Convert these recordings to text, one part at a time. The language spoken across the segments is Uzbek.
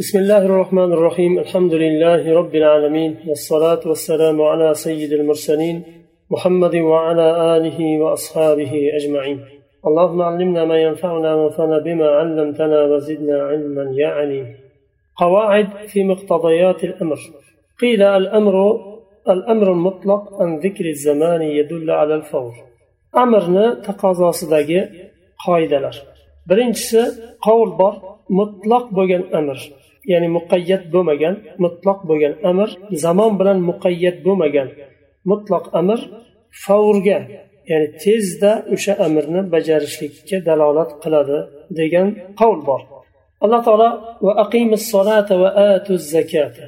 بسم الله الرحمن الرحيم الحمد لله رب العالمين والصلاة والسلام على سيد المرسلين محمد وعلى آله وأصحابه أجمعين اللهم علمنا ما ينفعنا وانفعنا بما علمتنا وزدنا علما يا عليم قواعد في مقتضيات الأمر قيل الأمر الأمر المطلق عن ذكر الزمان يدل على الفور أمرنا تقاضى صدقي qoidalar. Birinchisi qovul bor mutloq bo'lgan amr. ya'ni muqayyat bo'lmagan mutloq bo'lgan amr zamon bilan muqayyat bo'lmagan mutloq amr favrga ya'ni tezda o'sha amrni bajarishlikka dalolat qiladi degan qavl bor alloh taolo va aqimis solata va atuz zakata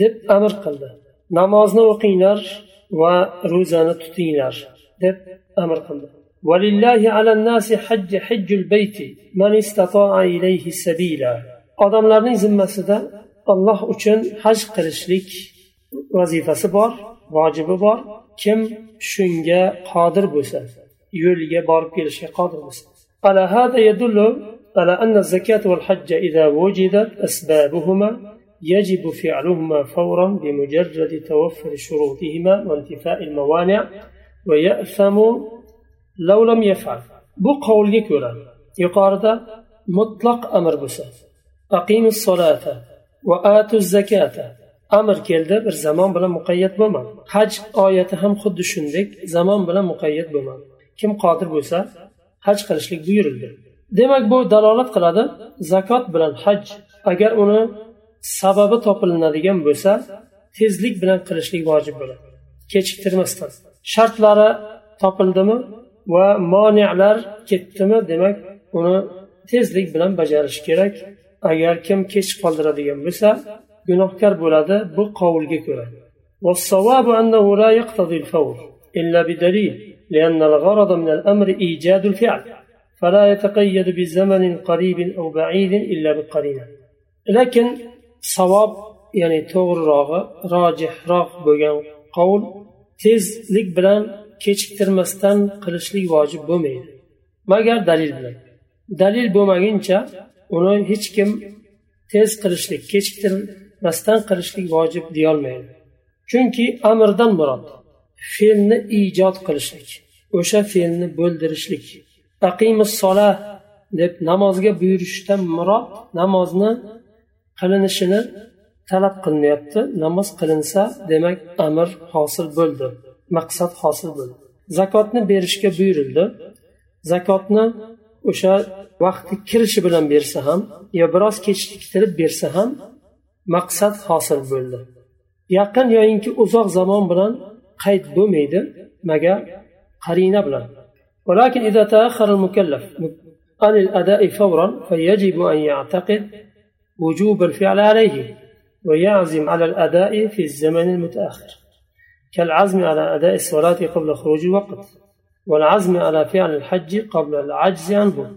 deb amr qildi namozni o'qinglar va ro'zani tutinglar deb amr qildi ولله على الناس حج حج البيت من استطاع إليه سبيلا odamlarning zimmasida olloh uchun haj qilishlik vazifasi bor vojibi bor kim shunga qodir bo'lsa yo'liga borib kelishga qodir bo'lsa على هذا يدل على أن الزكاة والحج إذا وجدت أسبابهما يجب فعلهما فورا بمجرد توفر شروطهما وانتفاء الموانع ويأثم لو لم يفعل bu qavlga ko'ra yuqorida mutloq amr bo'lsa aqimus solata va atuz zakata amr keldi bir zamon bilan muqayyat bo'lmadi. Haj oyati ham xuddi shunday zamon bilan muqayyat bo'lmadi. Kim qodir bo'lsa haj qilishlik buyurildi. Demak bu dalolat qiladi zakot bilan haj. Agar uni sababi topilinadigan bo'lsa tezlik bilan qilishlik vojib bo'ladi. Kechiktirmasdan. Shartlari topildimi va moniyalar ketdimi demak uni tezlik bilan bajarish kerak. agar kim kech qoldiradigan bo'lsa gunohkor bo'ladi bu qovulga ko'ra والصواب أنه لا يقتضي الفور إلا بدليل لأن الغرض من الأمر إيجاد الفعل فلا يتقيد بزمن قريب أو بعيد إلا بقرينة لكن صواب يعني تور راجح راق بوغان قول tezlik bilan kechiktirmasdan qilishlik vojib bo'lmaydi magar dalil bilan dalil bo'lmaguncha uni hech kim tez qilishlik kechiktirmasdan qilishlik vojib deyolmaydi. Chunki amrdan murod fe'lni ijod qilishlik o'sha fe'lni bo'ldirishlik. Aqimus sola deb namozga buyurishdan murod namozni qilinishini talab qilinyapti namoz qilinsa demak amr hosil bo'ldi maqsad hosil bo'ldi. Zakotni berishga buyurildi. Zakotni o'sha vaqti kirishi bilan bersa ham yo biroz kechiktirib bersa ham maqsad hosil bo'ldi yaqin yoyinki uzoq zamon bilan qayd bo'lmaydi magar qarina bilan ولكن إذا تأخر المكلف عن الأداء فورا فيجب أن يعتقد وجوب الفعل عليه ويعزم على الأداء في الزمن المتأخر كالعزم على أداء الصلاة قبل خروج الوقت والعزم على فعل الحج قبل العجز عنه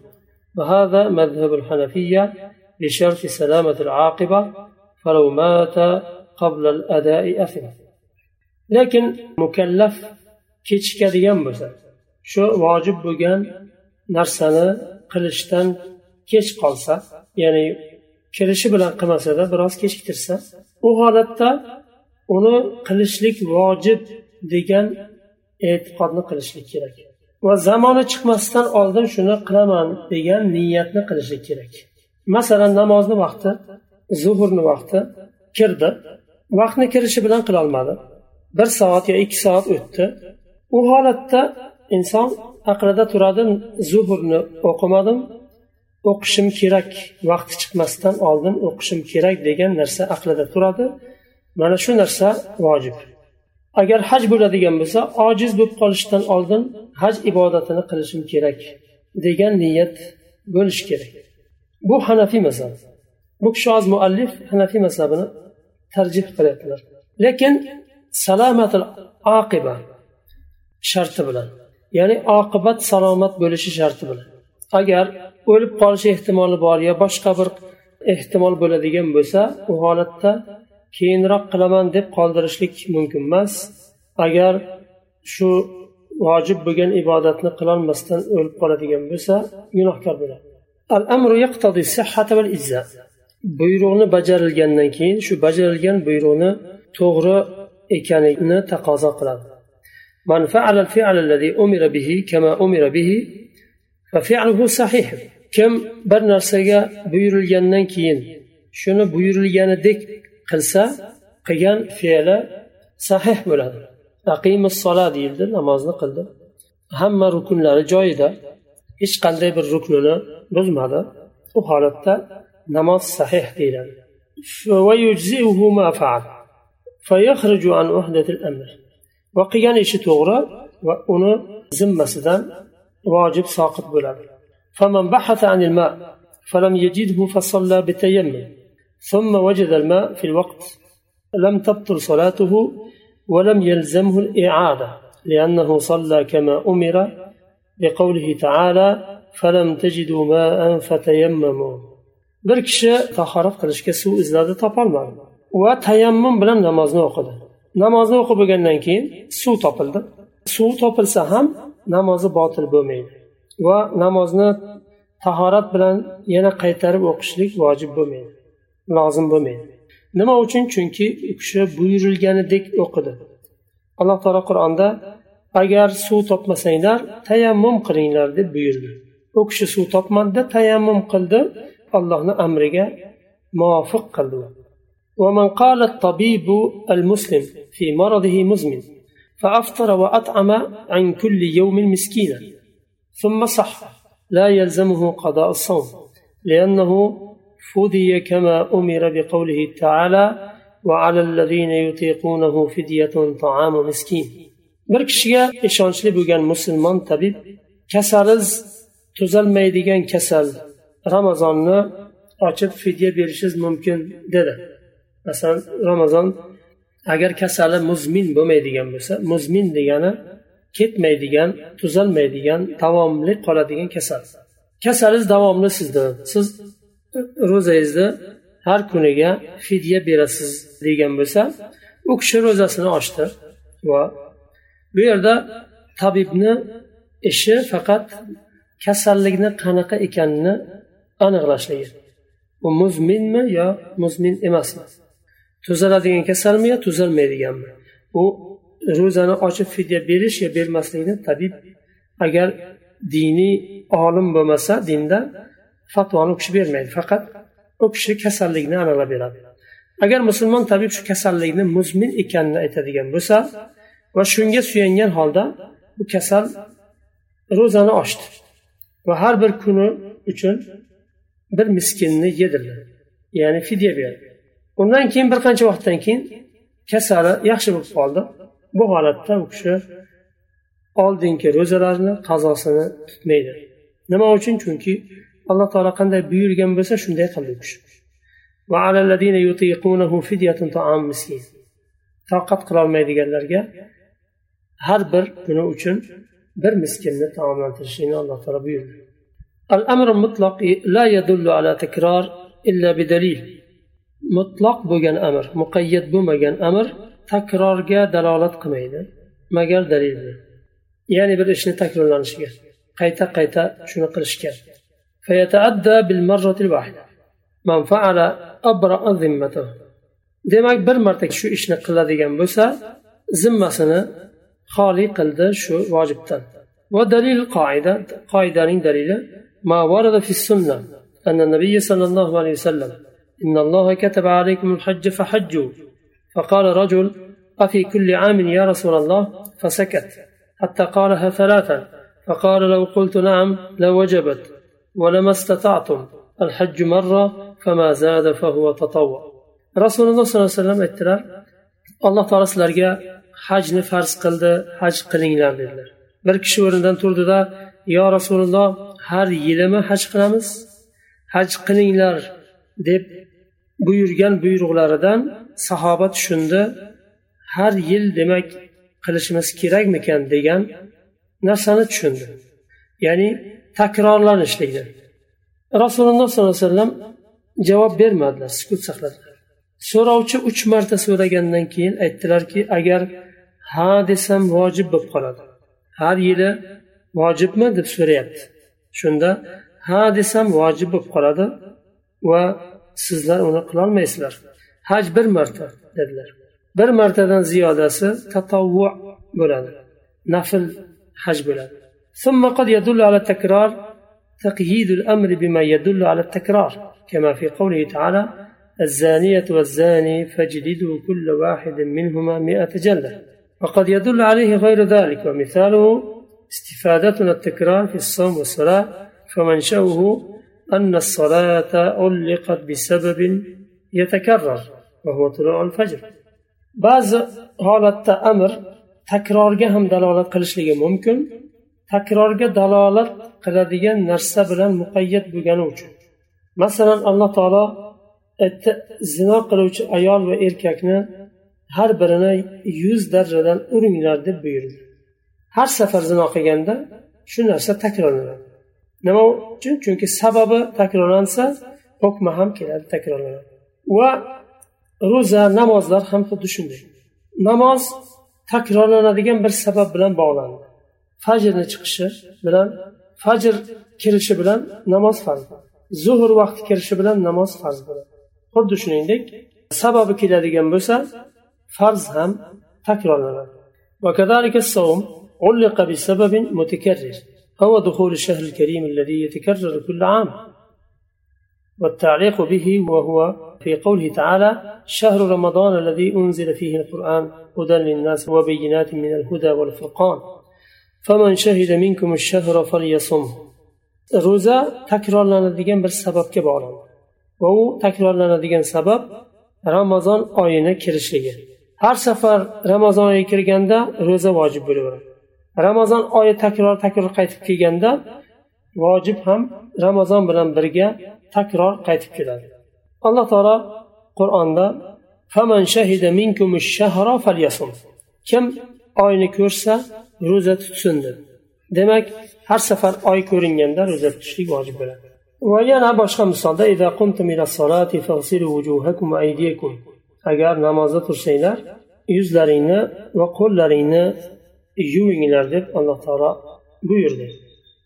وهذا مذهب الحنفية بشرط سلامة العاقبة فلو مات قبل الأداء أثم لكن مكلف kechikadigan bo'lsa shu vojib bo'lgan narsani qilishdan kech qolsa ya'ni kirishi bilan qilmasada biroz kechiktirsa u holatda uni qilishlik vojib degan e'tiqodni qilishlik kerak. Va zamoni chiqmasdan oldin shuni qilaman degan niyatni qilishlik kerak. Masalan namozni vaqti zuhurni vaqti kirdi. Vaqtni kirishi bilan qilolmadi bir soat yo ikki soat o'tdi. U holatda inson aqlida turadi zuhurni o'qimadim. O'qishim kerak vaqti chiqmasdan oldin o'qishim kerak degan narsa aqlida turadi. Mana shu narsa vojib. Agar haj bo'ladigan bo'lsa ojiz bo'lib qolishdan oldin haj ibodatini qilishim kerak degan niyat bo'lishi kerak. Bu hanafiy mazhab. Bu kishi hozir muallif hanafiy mazhabini tarjih qilyaptilar. Lekin salomatil oqiba sharti bilan ya'ni oqibat salomat bo'lishi sharti bilan agar o'lib qolish ehtimoli bor yo boshqa bir ehtimol bo'ladigan bo'lsa u holatda keyinroq qilaman deb qoldirishlik mumkin emas agar shu vojib bo'lgan ibodatni qilolmasdan o'lib qoladigan bo'lsa gunohkor bo'ladi buyruqni bajarilgandan keyin shu bajarilgan buyruqni to'g'ri ekanini taqozo qiladi من فعل الفعل الذي أمر به كما أمر به ففعله صحيح kim bir narsaga buyurilgandan keyin shuni buyurilganidek qilsa qilgan fe'li sahih bo'ladi. Aqimussola deyildi namozni qildi. Hamma rukunlari joyida hech qanday bir ruknini buzmadi. U holatda namoz sahih deyiladi. Va qilgan ishi to'g'ri va uni zimmasidan vojib soqit bo'ladi. فمن بحث عن الماء فلم يجده فصلى بتيمم ثم وجد الماء في الوقت لم تبطل صلاته ولم يلزمه الإعادة لأنه صلى كما أمر بقوله تعالى فلم تجدوا ماء فتيمموا bir kishi tahorat qilishga suv izladi topolmadi va tayammum bilan namozni o'qidi namozni o'qib bo'lgandan keyin suv topildi suv topilsa ham namozi botil bo'lmaydi va namozni tahorat bilan yana qaytarib o'qishlik vojib bo'lmaydi lozim bo'lmaydi nima uchun chunki u kishi buyurilganidek o'qidi alloh taolo qur'onda agar suv topmasanglar tayammum qilinglar deb buyurdi u kishi suv topmadida tayammum qildi allohni amriga muvofiq qildi ومن قال الطبيب المسلم في مرضه مزمن فأفطر وأطعم عن كل يوم مسكينا ثم صح لا يلزمه قضاء الصوم لأنه فدي كما أمر بقوله تعالى وعلى الذين يطيقونه فدية طعام مسكين bir kishiga ishonchli bo'lgan musulmon tabib kasaliz tuzalmaydigan kasal ramazonni ochib fidya berishingiz mumkin dedi masalan ramazon agar kasali muzmin bo'lmaydigan bo'lsa muzmin degani ketmaydigan tuzalmaydigan davomli qoladigan kasal kasalingiz davomli sizda siz ro'zangizni har kuniga fidya berasiz degan bo'lsa u kishi ro'zasini ochdi va bu yerda tabibni ishi faqat kasallikni qanaqa ekanini aniqlashligi u muzminmi yo muzmin emasmi? Tuzaladigan kasalmi yo tuzalmaydiganmi? U ro'zani ochib fidya berish yo bermaslikni tabib agar diniy olim bo'lmasa dinda fatvoni u kishi bermaydi. Faqat u kishi kasallikni aniqlab beradi. Agar musulmon tabib shu kasallikni muzmin ekanini aytadigan bo'lsa va shunga suyangan holda bu kasal ro'zani ochdi va har bir kuni uchun bir miskinni yedirdi. Ya'ni fidya berdi. Undan keyin bir qancha vaqtdan keyin kasali yaxshi bo'lib qoldi. Bu holatda u kishi oldingi ro'zalarni qazosini tutmaydi. Nima uchun? Chunki alloh taolo qanday buyurgan bo'lsa shunday qildi u kishi toqat qilolmaydiganlarga har bir kuni uchun bir miskinni taomlantirishlikni alloh taolo buyurdi الأمر المطلق لا يدل على تكرار إلا بدليل مطلق بوغان أمر مقيد بوغان أمر takrorga dalolat qilmaydi magar dalil bilan ya'ni bir ishni takrorlanishiga qayta qayta shuni qilishga demak bir marta shu ishni qiladigan bo'lsa zimmasini xoli qildi shu vojibdan va dalil qoida qoidaning dalili ما ورد في السنة أن النبي صلى الله عليه وسلم إن الله كتب عليكم الحج فحجوا فقال رجل أفي كل عام يا رسول الله فسكت حتى قالها ثلاثا فقال لو قلت نعم لوجبت ولما استطعتم الحج مرة فما زاد فهو تطوع رسول الله صلى الله عليه وسلم aytdilar alloh taolo sizlarga hajni farz qildi haj qilinglar dedilar bir kishi o'rnidan turdida yo rasululloh har yilimi haj qilamiz haj qilinglar deb buyurgan buyruqlaridan sahoba tushundi har yil demak qilishimiz kerakmikan degan narsani tushundi ya'ni takrorlanishligi rasululloh sollallohu alayhi vasallam javob bermadilar sukut saqladilar. So'rovchi uch marta so'ragandan keyin aytdilarki agar ha desam vojib bo'lib qoladi. Har yili vojibmi deb so'rayapti. Shunda ha desam vojib bo'lib qoladi va sizlar uni qilolmaysizlar. Haj bir marta dedilar. Bir martadan ziyodasi tatovvu bo'ladi. Nafl haj bo'ladi. ثم قد يدل على التكرار تقييد الأمر بما يدل على التكرار كما في قوله تعالى الزانية والزاني فاجلدوا كل واحد منهما مئة جلدة. وقد يدل عليه غير ذلك ومثاله استفادتنا التكرار في الصوم والصلاة فمنشأه أن الصلاة علقت بسبب يتكرر وهو طلوع الفجر. ba'zi holatda amr takrorga ham dalolat qilishligi mumkin takrorga dalolat qiladigan narsa bilan muqayyat bo'lgani uchun. Masalan alloh taolo aytdi zino qiluvchi ayol va erkakni har birini yuz darradan uringlar deb buyurdi. Har safar zino qilganda shu narsa takrorlanadi. Nima uchun? Chunki sababi takrorlansa hukmi ham keladi takrorlanadi. Va ro'za namozlar ham xuddi shunday. Namoz takrorlanadigan bir sabab bilan bog'landi fajrni chiqishi bilan fajr kirishi bilan namoz farz zuhr vaqti kirishi bilan namoz farz bo'ladi xuddi shuningdek sababi keladigan bo'lsa farz ham takrorlanadi وكذلك الصوم علق بسبب متكرر هو دخول الشهر الكريم الذي يتكرر كل عام والتعليق به وهو في قوله تعالى شهر رمضان الذي أنزل فيه القرآن هدى للناس وبينات من الهدى والفرقان ro'za takrorlanadigan bir sababga bog'landi va u takrorlanadigan sabab ramazon oyini kirishligi. Har safar ramazon oyi kirganda ro'za vojib bo'laveradi. Ramazon oyi takror takror qaytib kelganda vojib ham ramazon bilan birga takror qaytib keladi. Alloh taolo qur'onda kim oyni ko'rsa ro'za tutsin dedi demak har safar oy ko'ringanda ro'za tutishlik vojib bo'ladi va yana boshqa misolda agar namozda tursanglar yuzlaringni va qo'llaringni yuvinglar deb alloh taolo buyurdi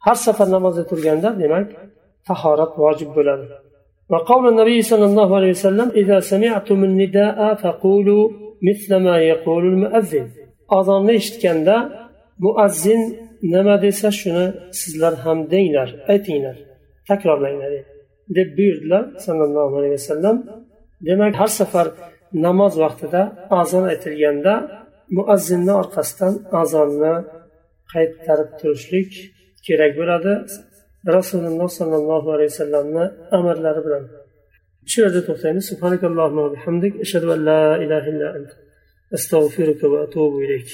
har safar namozda turganda demak tahorat vojib bo'ladi وقول النبي صلى الله عليه وسلم إذا سمعتم النداء فقولوا مثل ما يقول المؤذن أظن eshitganda muazzin nima desa shuni sizlar ham denglar aytinglar takrorlanglar deb buyurdilar sallallohu alayhi vasallam demak har safar namoz vaqtida azon aytilganda muazzinni orqasidan azonni qaytarib turishlik kerak bo'ladi rasululloh sollallohu alayhi vasallamni amrlari bilan. Shu yerda to'xtaymiz. Subhanakallohumma bihamdik. Ashhadu an la ilaha illa ant. Astag'firuka va atubu ilayk.